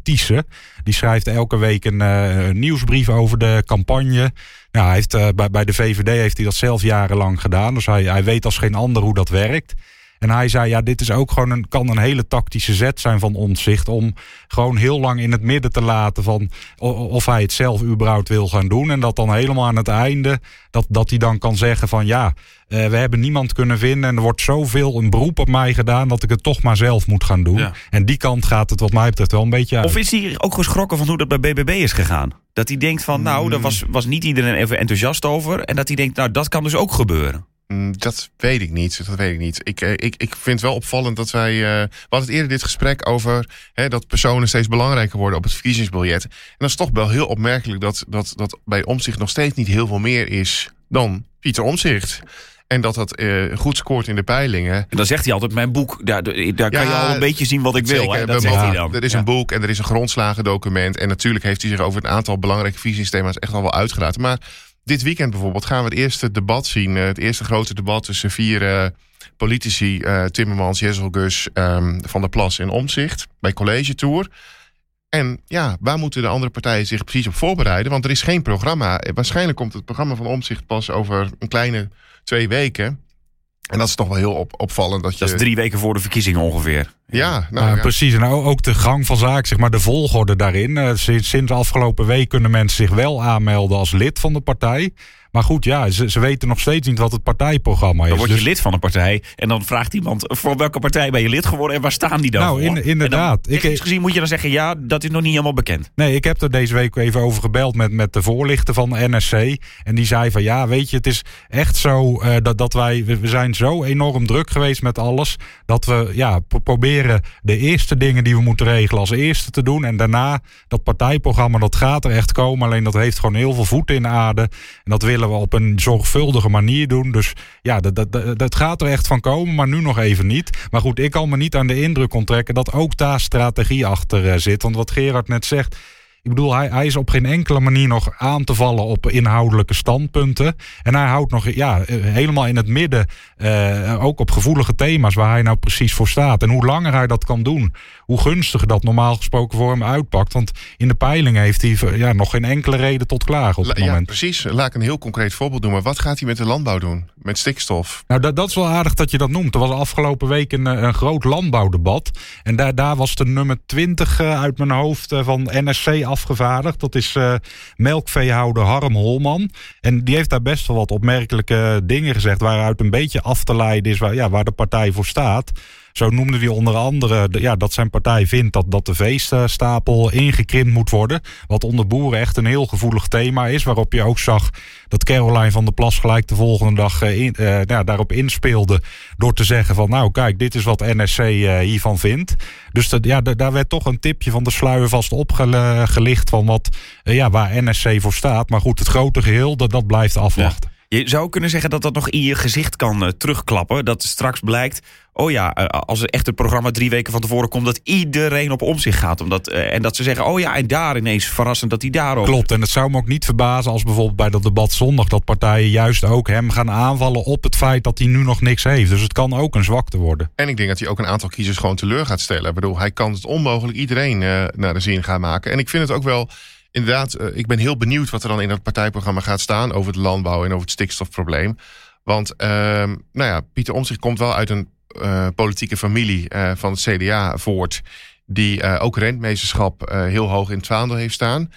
Die schrijft elke week een, een, nieuwsbrief over de campagne. Nou, hij heeft, bij, bij de VVD heeft hij dat zelf jarenlang gedaan. Dus hij, hij weet als geen ander hoe dat werkt. En hij zei, ja, dit is ook gewoon een, kan een hele tactische zet zijn van ontzicht. Om gewoon heel lang in het midden te laten van of hij het zelf überhaupt wil gaan doen. En dat dan helemaal aan het einde, dat, dat hij dan kan zeggen van ja, uh, we hebben niemand kunnen vinden. En er wordt zoveel een beroep op mij gedaan dat ik het toch maar zelf moet gaan doen. Ja. En die kant gaat het wat mij betreft wel een beetje uit. Of is hij ook geschrokken van hoe dat bij BBB is gegaan? Dat hij denkt van nou, daar was, was niet iedereen even enthousiast over. En dat hij denkt, nou, dat kan dus ook gebeuren. Dat weet ik niet. Dat weet ik niet. Ik, ik, ik vind het wel opvallend dat wij. Uh, we hadden eerder dit gesprek over hè, dat personen steeds belangrijker worden op het verkiezingsbiljet. En dat is toch wel heel opmerkelijk dat, dat, dat bij Omzicht nog steeds niet heel veel meer is dan Pieter Omzicht. En dat dat uh, goed scoort in de peilingen. En dan zegt hij altijd: Mijn boek, daar, daar kan ja, je al een beetje zien wat ik wil. Hè? Dat zegt hij dan. Er is een boek en er is een grondslagendocument. En natuurlijk heeft hij zich over een aantal belangrijke verkiezingsthema's echt al wel uitgelaten. Maar dit weekend bijvoorbeeld gaan we het eerste debat zien. Het eerste grote debat tussen vier uh, politici. Uh, Timmermans, Jezelgus, um, Van der Plas en Omzicht. Bij College Tour. En ja, waar moeten de andere partijen zich precies op voorbereiden? Want er is geen programma. Waarschijnlijk komt het programma van Omzicht pas over een kleine twee weken. En dat is toch wel heel op, opvallend. Dat, je... dat is drie weken voor de verkiezingen ongeveer. Ja, nou, ja, ja. precies. En ook de gang van zaken, zeg maar, de volgorde daarin. Uh, sinds, sinds afgelopen week kunnen mensen zich wel aanmelden als lid van de partij. Maar goed, ja, ze, ze weten nog steeds niet wat het partijprogramma is. Dan word je dus... lid van een partij en dan vraagt iemand... voor welke partij ben je lid geworden en waar staan die dan nou? In, inderdaad. Dan, ik, gezien moet je dan zeggen... ja, dat is nog niet helemaal bekend. Nee, ik heb er deze week even over gebeld met, met de voorlichter van de NSC. En die zei van ja, weet je, het is echt zo uh, dat, dat wij... we zijn zo enorm druk geweest met alles... dat we ja, pro proberen de eerste dingen die we moeten regelen als eerste te doen. En daarna dat partijprogramma, dat gaat er echt komen. Alleen dat heeft gewoon heel veel voeten in de aarde. En dat willen we op een zorgvuldige manier doen. Dus ja, dat, dat, dat, gaat er echt van komen, maar nu nog even niet. Maar goed, ik kan me niet aan de indruk onttrekken dat ook daar strategie achter uh, zit. Want wat Gerard net zegt. Ik bedoel, hij, hij, is op geen enkele manier nog aan te vallen op inhoudelijke standpunten. En hij houdt nog ja, helemaal in het midden, uh, ook op gevoelige thema's waar hij nou precies voor staat. En hoe langer hij dat kan doen, hoe gunstiger dat normaal gesproken voor hem uitpakt. Want in de peilingen heeft hij ja, nog geen enkele reden tot klagen op het ja, moment. precies. Laat ik een heel concreet voorbeeld noemen. Wat gaat hij met de landbouw doen? Met stikstof? Nou, dat, dat is wel aardig dat je dat noemt. Er was afgelopen week een, een groot landbouwdebat. En daar, daar was de nummer 20 uh, uit mijn hoofd van NSC afgevaardigd. Dat is uh, melkveehouder Harm Holman. En die heeft daar best wel wat opmerkelijke dingen gezegd... waaruit een beetje af te leiden is waar, ja, waar de partij voor staat. Zo noemde hij onder andere ja, dat zijn partij vindt dat, dat de veestapel ingekrimpt moet worden. Wat onder boeren echt een heel gevoelig thema is. Waarop je ook zag dat Caroline van der Plas gelijk de volgende dag in, uh, nou, daarop inspeelde. Door te zeggen van nou kijk, dit is wat NSC uh, hiervan vindt. Dus ja, daar werd toch een tipje van de sluier vast opgelicht van wat, ja, waar NSC voor staat. Maar goed, het grote geheel, dat, dat blijft afwachten. Je zou kunnen zeggen dat dat nog in je gezicht kan terugklappen. Dat straks blijkt, oh ja, uh, als er echt het programma drie weken van tevoren komt... dat iedereen op om zich gaat. Omdat, uh, en dat ze zeggen, oh ja, en daar ineens verrassend dat hij daarop... Klopt, en het zou me ook niet verbazen als bijvoorbeeld bij dat debat zondag... dat partijen juist ook hem gaan aanvallen op het feit dat hij nu nog niks heeft. Dus het kan ook een zwakte worden. En ik denk dat hij ook een aantal kiezers gewoon teleur gaat stellen. Ik bedoel, hij kan het onmogelijk iedereen naar de zin gaan maken. En ik vind het ook wel inderdaad, uh, ik ben heel benieuwd wat er dan in dat partijprogramma gaat staan over het landbouw en over het stikstofprobleem. Want uh, nou ja, Pieter Omtzigt komt wel uit een politieke familie uh, van het CDA voort, die ook rentmeesterschap heel hoog in het vaandel heeft staan.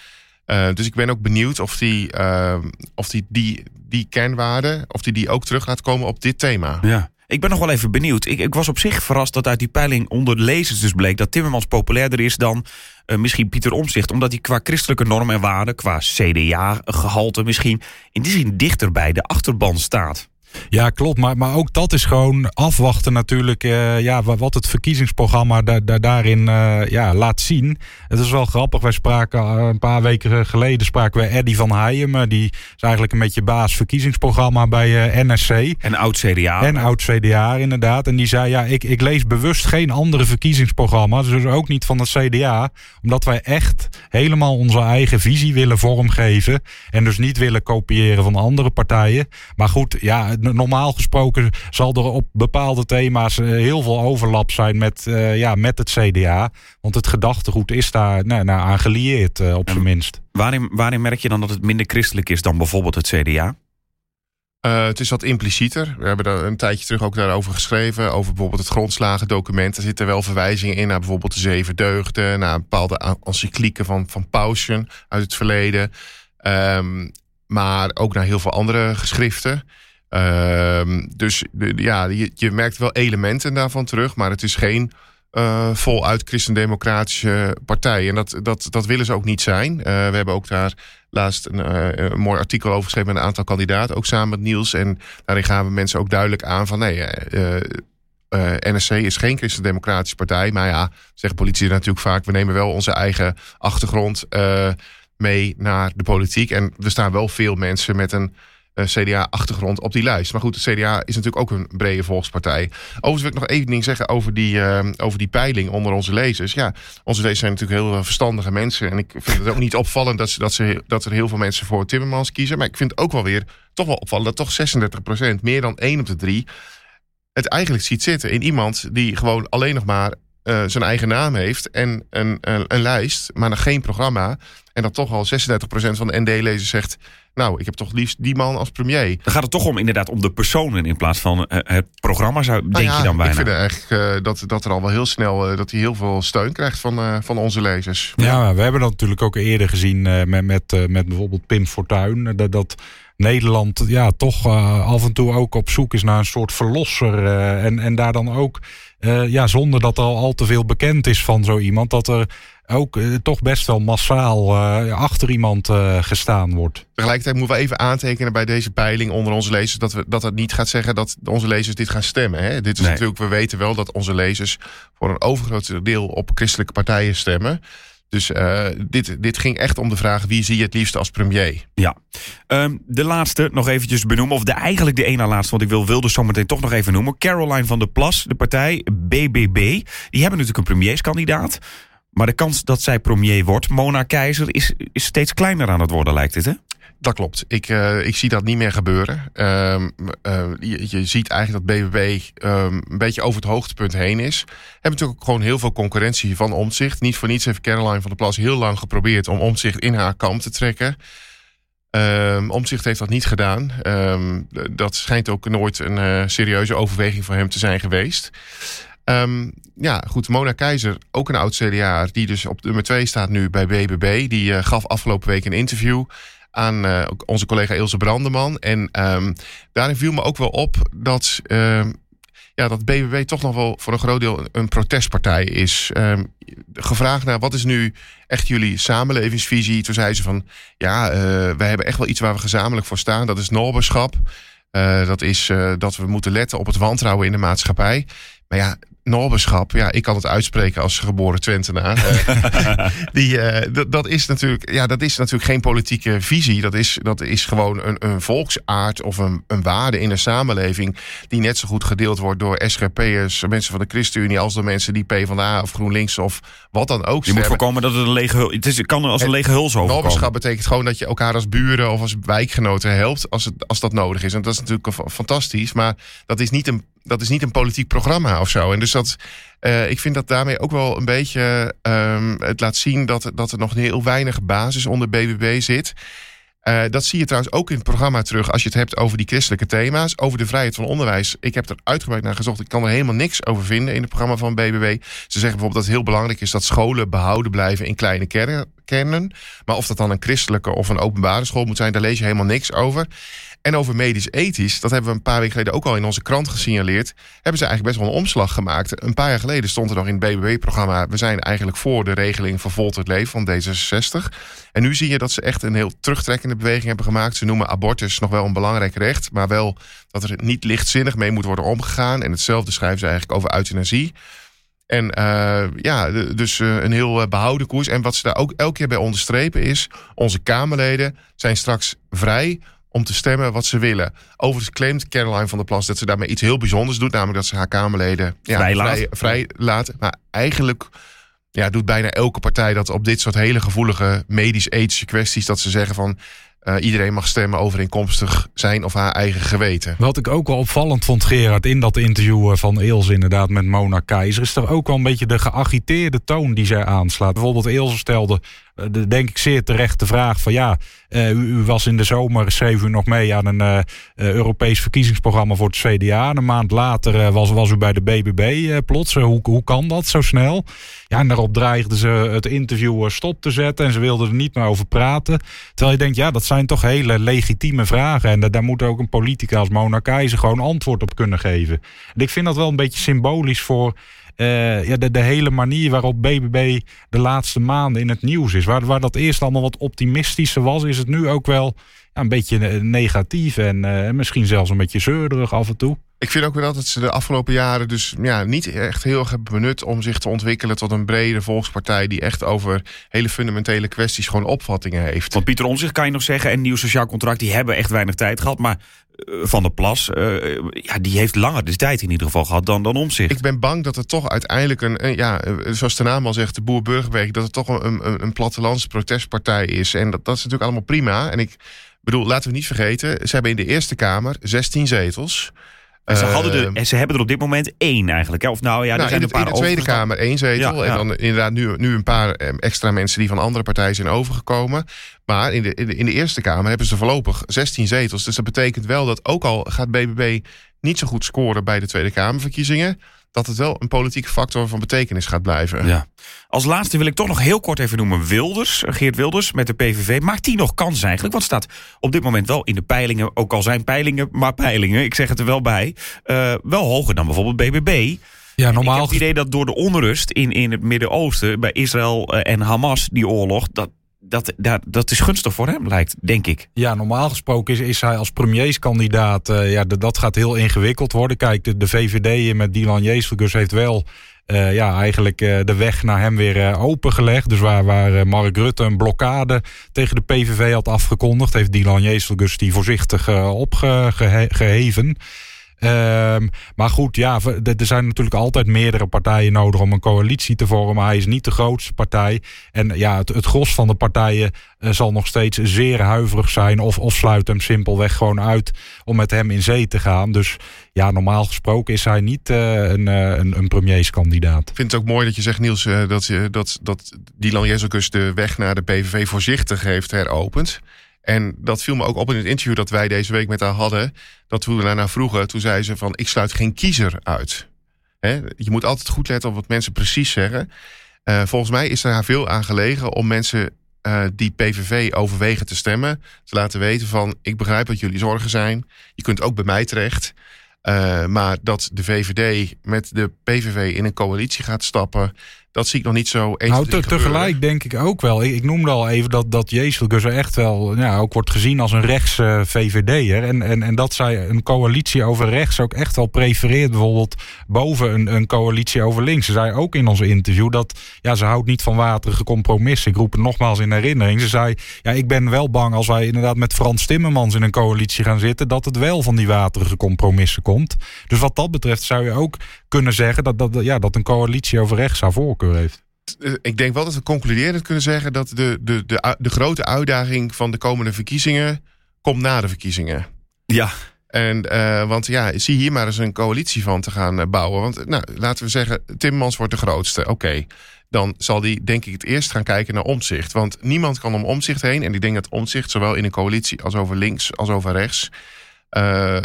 dus ik ben ook benieuwd of die, of die, die, die kernwaarden, of die, die ook terug laat komen op dit thema. Ja. Ik ben nog wel even benieuwd. Ik, ik, was op zich verrast dat uit die peiling onder de lezers dus bleek... dat Timmermans populairder is dan misschien Pieter Omzicht. Omdat hij qua christelijke normen en waarden, qua CDA-gehalte misschien... in die zin dichter bij de achterban staat. Ja, klopt. Maar, maar ook dat is gewoon afwachten natuurlijk uh, ja, wat het verkiezingsprogramma da, da, daarin uh, ja, laat zien. Het is wel grappig. Wij spraken uh, een paar weken geleden spraken we Eddie van Heijem. die is eigenlijk een beetje baas verkiezingsprogramma bij NSC. En oud-CDA. En oud-CDA inderdaad. En die zei ja, ik, ik lees bewust geen andere verkiezingsprogramma's. Dus ook niet van het CDA. Omdat wij echt helemaal onze eigen visie willen vormgeven. En dus niet willen kopiëren van andere partijen. Maar goed, ja normaal gesproken zal er op bepaalde thema's heel veel overlap zijn met, uh, ja, met het CDA. Want het gedachtegoed is daar nou, nou, aan gelieerd, uh, op zijn minst. Waarin, waarin merk je dan dat het minder christelijk is dan bijvoorbeeld het CDA? Uh, het is wat implicieter. We hebben daar een tijdje terug ook daarover geschreven. Over bijvoorbeeld het grondslagendocument. Er zitten wel verwijzingen in naar bijvoorbeeld de zeven deugden. Naar bepaalde encyclieken van, van Pausen uit het verleden. Um, maar ook naar heel veel andere geschriften. Uh, dus ja, je, merkt wel elementen daarvan terug, maar het is geen uh, voluit christendemocratische partij. En dat, dat, dat willen ze ook niet zijn. Uh, we hebben ook daar laatst een, uh, een, mooi artikel over geschreven met een aantal kandidaten, ook samen met Niels. En daarin gaan we mensen ook duidelijk aan van nee. NSC is geen christendemocratische partij. Maar ja, zeggen politici natuurlijk vaak, we nemen wel onze eigen achtergrond mee naar de politiek. En er staan wel veel mensen met een CDA-achtergrond op die lijst. Maar goed, het CDA is natuurlijk ook een brede volkspartij. Overigens wil ik nog even ding zeggen over die, uh, over die peiling onder onze lezers. Ja, onze lezers zijn natuurlijk heel verstandige mensen. En ik vind het ook niet opvallend dat, ze, dat, ze, dat er heel veel mensen voor Timmermans kiezen. Maar ik vind het ook wel weer toch wel opvallend dat toch 36%, meer dan 1 op de 3, het eigenlijk ziet zitten in iemand die gewoon alleen nog maar uh, zijn eigen naam heeft en een, een, een, lijst, maar nog geen programma. En dat toch al 36% van de ND-lezers zegt... nou, ik heb toch liefst die man als premier. Dan gaat het toch om inderdaad om de personen in plaats van uh, het programma, zou, denk nou ja, je dan bijna? Ik vind eigenlijk uh, dat, dat er al wel heel snel... dat hij heel veel steun krijgt van, van onze lezers. Ja, we hebben dat natuurlijk ook eerder gezien met, met, met bijvoorbeeld Pim Fortuyn. Dat... dat Nederland ja, toch uh, af en toe ook op zoek is naar een soort verlosser. Uh, en, en daar dan ook, uh, ja, zonder dat er al, al te veel bekend is van zo iemand, dat er ook toch best wel massaal achter iemand gestaan wordt. Tegelijkertijd moeten we even aantekenen bij deze peiling onder onze lezers dat we dat het niet gaat zeggen dat onze lezers dit gaan stemmen. Hè? Dit is nee. natuurlijk, we weten wel dat onze lezers voor een overgroot deel op christelijke partijen stemmen. Dus uh, dit, dit ging echt om de vraag: wie zie je het liefst als premier? Ja. Um, de laatste nog eventjes benoemen, of de, eigenlijk de ene laatste, want ik wil Wilders zometeen toch nog even noemen. Caroline van der Plas, de partij BBB. Die hebben natuurlijk een premierskandidaat. Maar de kans dat zij premier wordt, Mona Keizer, is, is steeds kleiner aan het worden, lijkt het, hè? Dat klopt. Ik, uh, ik zie dat niet meer gebeuren. Um, uh, je, ziet eigenlijk dat BBB um, een beetje over het hoogtepunt heen is. Hebben natuurlijk gewoon heel veel concurrentie van Omtzigt. Niet voor niets heeft Caroline van der Plas heel lang geprobeerd om Omtzigt in haar kamp te trekken. Um, Omtzigt heeft dat niet gedaan. dat schijnt ook nooit een uh, serieuze overweging van hem te zijn geweest. Ehm, ja, goed. Mona Keizer, ook een oud CDA, die dus op nummer 2 staat nu bij BBB. Die eh, gaf afgelopen week een interview aan uh, onze collega Ilse Brandeman. En um, daarin viel me ook wel op dat, uh, ja, dat BBB toch nog wel voor een groot deel een protestpartij is. Um, gevraagd naar wat is nu echt jullie samenlevingsvisie? Toen zei ze van ja, uh, wij hebben echt wel iets waar we gezamenlijk voor staan. Dat is noberschap. Uh, dat is dat we moeten letten op het wantrouwen in de maatschappij. Maar ja, Norberschap, ja, ik kan het uitspreken als geboren Twentenaar. die, uh, dat, is natuurlijk, ja, dat is natuurlijk geen politieke visie. Dat is, dat is gewoon een, een volksaard of een, een waarde in een samenleving. die net zo goed gedeeld wordt door SGP'ers, mensen van de ChristenUnie. als door mensen die PvdA of GroenLinks of wat dan ook. Je moet voorkomen dat het een lege. Het, is, het kan als een lege huls overkomen. Norberschap betekent gewoon dat je elkaar als buren of als wijkgenoten helpt. als, het, als dat nodig is. En dat is natuurlijk fantastisch. Maar dat is niet een dat is niet een politiek programma of zo. En dus dat, uh, ik vind dat daarmee ook wel een beetje um, het laat zien dat, dat er nog heel weinig basis onder BBB zit. Uh, dat zie je trouwens ook in het programma terug als je het hebt over die christelijke thema's. Over de vrijheid van onderwijs. Ik heb er uitgebreid naar gezocht. Ik kan er helemaal niks over vinden in het programma van BBB. Ze zeggen bijvoorbeeld dat het heel belangrijk is dat scholen behouden blijven in kleine kernen. Maar of dat dan een christelijke of een openbare school moet zijn, daar lees je helemaal niks over. En over medisch-ethisch, dat hebben we een paar weken geleden ook al in onze krant gesignaleerd. Hebben ze eigenlijk best wel een omslag gemaakt. Een paar jaar geleden stond er nog in het BBB-programma. We zijn eigenlijk voor de regeling van het leven van D66. En nu zie je dat ze echt een heel terugtrekkende beweging hebben gemaakt. Ze noemen abortus nog wel een belangrijk recht. Maar wel dat er niet lichtzinnig mee moet worden omgegaan. En hetzelfde schrijven ze eigenlijk over euthanasie. En uh, ja, dus uh, een heel behouden koers. En wat ze daar ook elke keer bij onderstrepen is... onze Kamerleden zijn straks vrij om te stemmen wat ze willen. Overigens claimt Caroline van der Plas dat ze daarmee iets heel bijzonders doet. Namelijk dat ze haar Kamerleden ja, vrij, vrij laten. Maar eigenlijk ja, doet bijna elke partij dat op dit soort hele gevoelige medisch-ethische kwesties. Dat ze zeggen van uh, iedereen mag stemmen overeenkomstig zijn of haar eigen geweten. Wat ik ook wel opvallend vond, Gerard, in dat interview eh, van Eels inderdaad met Mona Keizer... is er ook wel een beetje de geagiteerde toon die zij aanslaat. Bijvoorbeeld Eels stelde de, denk ik zeer terecht de vraag van ja, uh, u, u, was in de zomer, schreef u nog mee aan een uh, Europees verkiezingsprogramma voor het CDA. Een maand later was, was u bij de BBB plots. hoe, hoe kan dat zo snel? Ja, en daarop dreigden ze het interview stop te zetten en ze wilden er niet meer over praten. Terwijl je denkt, ja, dat zijn toch hele legitieme vragen. En daar moet ook een politica als Mona Keizer gewoon antwoord op kunnen geven. En ik vind dat wel een beetje symbolisch voor uh, ja, de, de hele manier waarop BBB de laatste maanden in het nieuws is. Waar, waar dat eerst allemaal wat optimistischer was, is het nu ook wel ja, een beetje negatief en uh, misschien zelfs een beetje zeurderig af en toe. Ik vind ook wel dat ze de afgelopen jaren dus ja, niet echt heel erg hebben benut om zich te ontwikkelen tot een brede volkspartij die echt over hele fundamentele kwesties gewoon opvattingen heeft. Want Pieter Omzicht kan je nog zeggen en Nieuw Sociaal Contract, die hebben echt weinig tijd gehad. Maar eh, Van der Plas, uh, ja, die heeft langer de tijd in ieder geval gehad dan, dan Omzicht. Ik ben bang dat het toch uiteindelijk een, ja, zoals de naam al zegt, de Boer-Burgerweg, dat het toch een, een, een protestpartij is. En dat, dat is natuurlijk allemaal prima. En ik bedoel, laten we niet vergeten, ze hebben in de Eerste Kamer 16 zetels. En ze, hadden de, en ze hebben er op dit moment één eigenlijk. Hè? Of nou ja, er nou, zijn in, de, een paar in de Tweede Kamer één zetel. Ja, ja. En dan inderdaad nu, nu een paar extra mensen die van andere partijen zijn overgekomen. Maar in de, in de, in de Eerste Kamer hebben ze voorlopig 16 zetels. Dus dat betekent wel dat ook al gaat BBB niet zo goed scoren bij de Tweede Kamerverkiezingen dat het wel een politieke factor van betekenis gaat blijven. Ja. Als laatste wil ik toch nog heel kort even noemen Wilders. Geert Wilders met de PVV. Maakt die nog kans eigenlijk? Want staat op dit moment wel in de peilingen. Ook al zijn peilingen, maar peilingen. Ik zeg het er wel bij. Uh, wel hoger dan bijvoorbeeld BBB. Ja, normaal... Ik heb het idee dat door de onrust in, in het Midden-Oosten... bij Israël en Hamas, die oorlog... dat dat, dat, dat is gunstig voor hem, lijkt, denk ik. Ja, normaal gesproken is, is hij als premierskandidaat... Uh, ja, dat gaat heel ingewikkeld worden. Kijk, de, de VVD met Dylan Jezelgus heeft wel... Uh, ja, eigenlijk uh, de weg naar hem weer opengelegd. Dus waar, waar Mark Rutte een blokkade tegen de PVV had afgekondigd... heeft Dylan Jezelgus die voorzichtig opgeheven... Um, maar goed, ja, er zijn natuurlijk altijd meerdere partijen nodig om een coalitie te vormen. Hij is niet de grootste partij. En ja, het, het gros van de partijen uh, zal nog steeds zeer huiverig zijn. Of, of sluit hem simpelweg gewoon uit om met hem in zee te gaan. Dus ja, normaal gesproken is hij niet uh, een, uh, een, een premierskandidaat. Ik vind het ook mooi dat je zegt, Niels, dat, dat, dat Dylan Jezelkus de weg naar de PVV voorzichtig heeft heropend. En dat viel me ook op in het interview dat wij deze week met haar hadden. Dat toen we daarna vroegen, toen zei ze van ik sluit geen kiezer uit. Je moet altijd goed letten op wat mensen precies zeggen. Uh, volgens mij is er veel aan gelegen om mensen uh, die PVV overwegen te stemmen, te laten weten van ik begrijp wat jullie zorgen zijn. Je kunt ook bij mij terecht. Uh, maar dat de VVD met de PVV in een coalitie gaat stappen, dat zie ik nog niet zo eens nou, te, tegelijk denk ik ook wel. Ik, ik, noemde al even dat, dat Jezelgus echt wel ja, ook wordt gezien als een rechts uh, VVD'er. En, en, en dat zij een coalitie over rechts ook echt wel prefereert. Bijvoorbeeld boven een, een coalitie over links. Ze zei ook in ons interview dat ja, ze houdt niet van waterige compromissen. Ik roep het nogmaals in herinnering. Ze zei, ja, ik ben wel bang als wij inderdaad met Frans Timmermans in een coalitie gaan zitten... dat het wel van die waterige compromissen komt. Dus wat dat betreft zou je ook kunnen zeggen dat, dat, ja, dat een coalitie over rechts zou voorkeur heeft. Eh, ik denk wel dat we concluderend kunnen zeggen dat de, de, de, de grote uitdaging van de komende verkiezingen komt na de verkiezingen. Ja. En, uh, want ja, zie hier maar eens een coalitie van te gaan eh, bouwen. Want nou, laten we zeggen, Timmans wordt de grootste. Oké, dan zal die denk ik het eerst gaan kijken naar omzicht. Want niemand kan om omzicht heen. En ik denk dat omzicht zowel in een coalitie als over links als over rechts... Uh,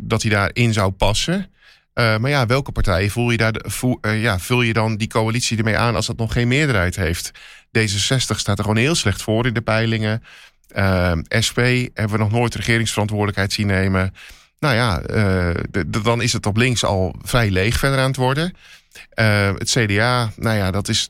dat hij daarin zou passen. Uh, maar ja, welke partijen voel je daar, uh, ja, vul je dan die coalitie ermee aan als dat nog geen meerderheid heeft? D66 staat er gewoon heel slecht voor in de peilingen. Uh, SP hebben we nog nooit regeringsverantwoordelijkheid zien nemen. Nou ja, dan is het op links al vrij leeg verder aan het worden. het CDA, nou ja, dat is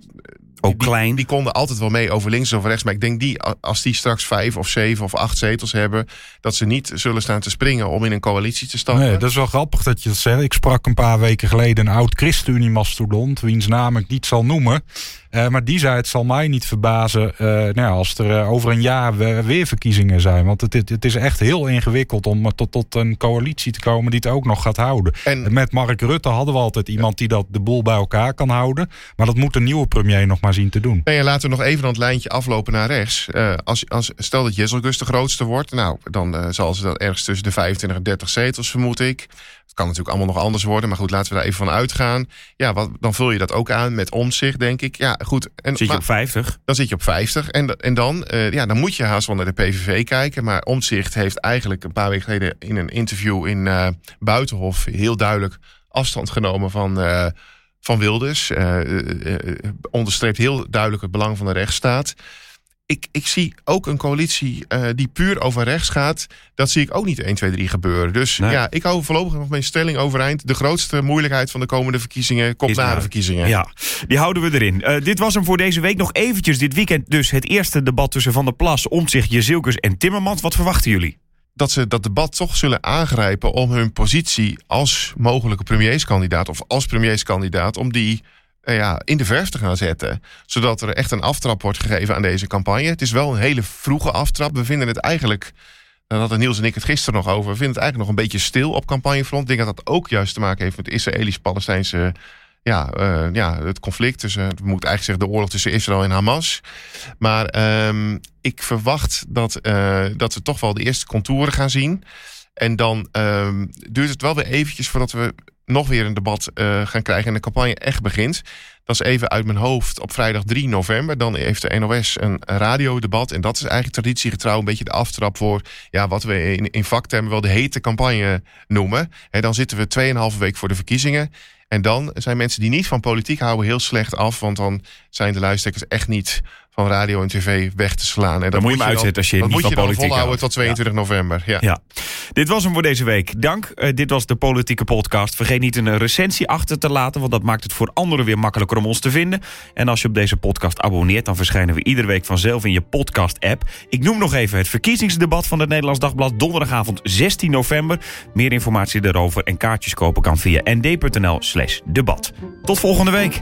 ook die, klein. Die konden altijd wel mee over links of rechts. Maar ik denk die, als die straks vijf of zeven of acht zetels hebben, dat ze niet zullen staan te springen om in een coalitie te stappen. Nee, dat is wel grappig dat je dat zegt. Ik sprak een paar weken geleden een oud ChristenUnie-mastodont, wiens naam ik niet zal noemen. Uh, maar die zei: Het zal mij niet verbazen uh, nou, als er uh, over een jaar weer verkiezingen zijn. Want het, het is echt heel ingewikkeld om tot, tot een coalitie te komen die het ook nog gaat houden. En, Met Mark Rutte hadden we altijd iemand die dat de boel bij elkaar kan houden. Maar dat moet een nieuwe premier nog maar zien te doen. Nee, laten we nog even dan het lijntje aflopen naar rechts. als, als, stel dat Jezelgus de grootste wordt, nou, dan zal ze dat ergens tussen de 25 en 30 zetels, vermoed ik. Het kan natuurlijk allemaal nog anders worden. Maar goed, laten we daar even van uitgaan. Ja, wat, dan vul je dat ook aan met omzicht, denk ik. Ja, goed. En, zit je op 50? Dan zit je op 50. En, en dan, uh, ja, dan moet je haast wel naar de PVV kijken. Maar omzicht heeft eigenlijk een paar weken geleden in een interview in uh, Buitenhof heel duidelijk afstand genomen van, uh, van Wilders. onderstreept heel duidelijk het belang van de rechtsstaat ik, ik zie ook een coalitie uh, die puur over rechts gaat. Dat zie ik ook niet 1, 2, 3 gebeuren. Dus nee. ja, ik hou voorlopig nog mijn stelling overeind. De grootste moeilijkheid van de komende verkiezingen komt na de verkiezingen. Ja, die houden we erin. Uh, dit was hem voor deze week. Nog eventjes dit weekend dus het eerste debat tussen Van der Plas, Omtzigt, Jezilkes en Timmermans. Wat verwachten jullie? dat ze dat debat toch zullen aangrijpen om hun positie als mogelijke premierskandidaat of als premierskandidaat, om die ja, in de verf te gaan zetten. Zodat er echt een aftrap wordt gegeven aan deze campagne. Het is wel een hele vroege aftrap. We vinden het eigenlijk, daar hadden Niels en ik het gisteren nog over, we vinden het eigenlijk nog een beetje stil op campagnefront. Ik denk dat dat ook juist te maken heeft met Israëlisch-Palestijnse ja, uh, ja, het conflict tussen, we moeten eigenlijk zeggen, de oorlog tussen Israël en Hamas. Maar um, ik verwacht dat, uh, dat we toch wel de eerste contouren gaan zien. En dan um, duurt het wel weer eventjes voordat we nog weer een debat uh, gaan krijgen en de campagne echt begint. Dat is even uit mijn hoofd op vrijdag 3 november. Dan heeft de NOS een radiodebat. En dat is eigenlijk traditiegetrouw een beetje de aftrap voor ja, wat we in, in vaktermen wel de hete campagne noemen. En dan zitten we 2,5 week voor de verkiezingen. En dan zijn mensen die niet van politiek houden heel slecht af. Want dan zijn de luisteraars echt niet van radio en tv weg te slaan. En dan, moet je hem uitzetten als je niet van politiek houdt. volhouden tot 22 ja. november. Ja. ja. Dit was hem voor deze week. Dank. Uh, dit was de Politieke Podcast. Vergeet niet een recensie achter te laten... want dat maakt het voor anderen weer makkelijker om ons te vinden. En als je op deze podcast abonneert... dan verschijnen we iedere week vanzelf in je podcast-app. Ik noem nog even het verkiezingsdebat van het Nederlands Dagblad... donderdagavond 16 november. Meer informatie daarover en kaartjes kopen kan via nd.nl slash debat. Tot volgende week.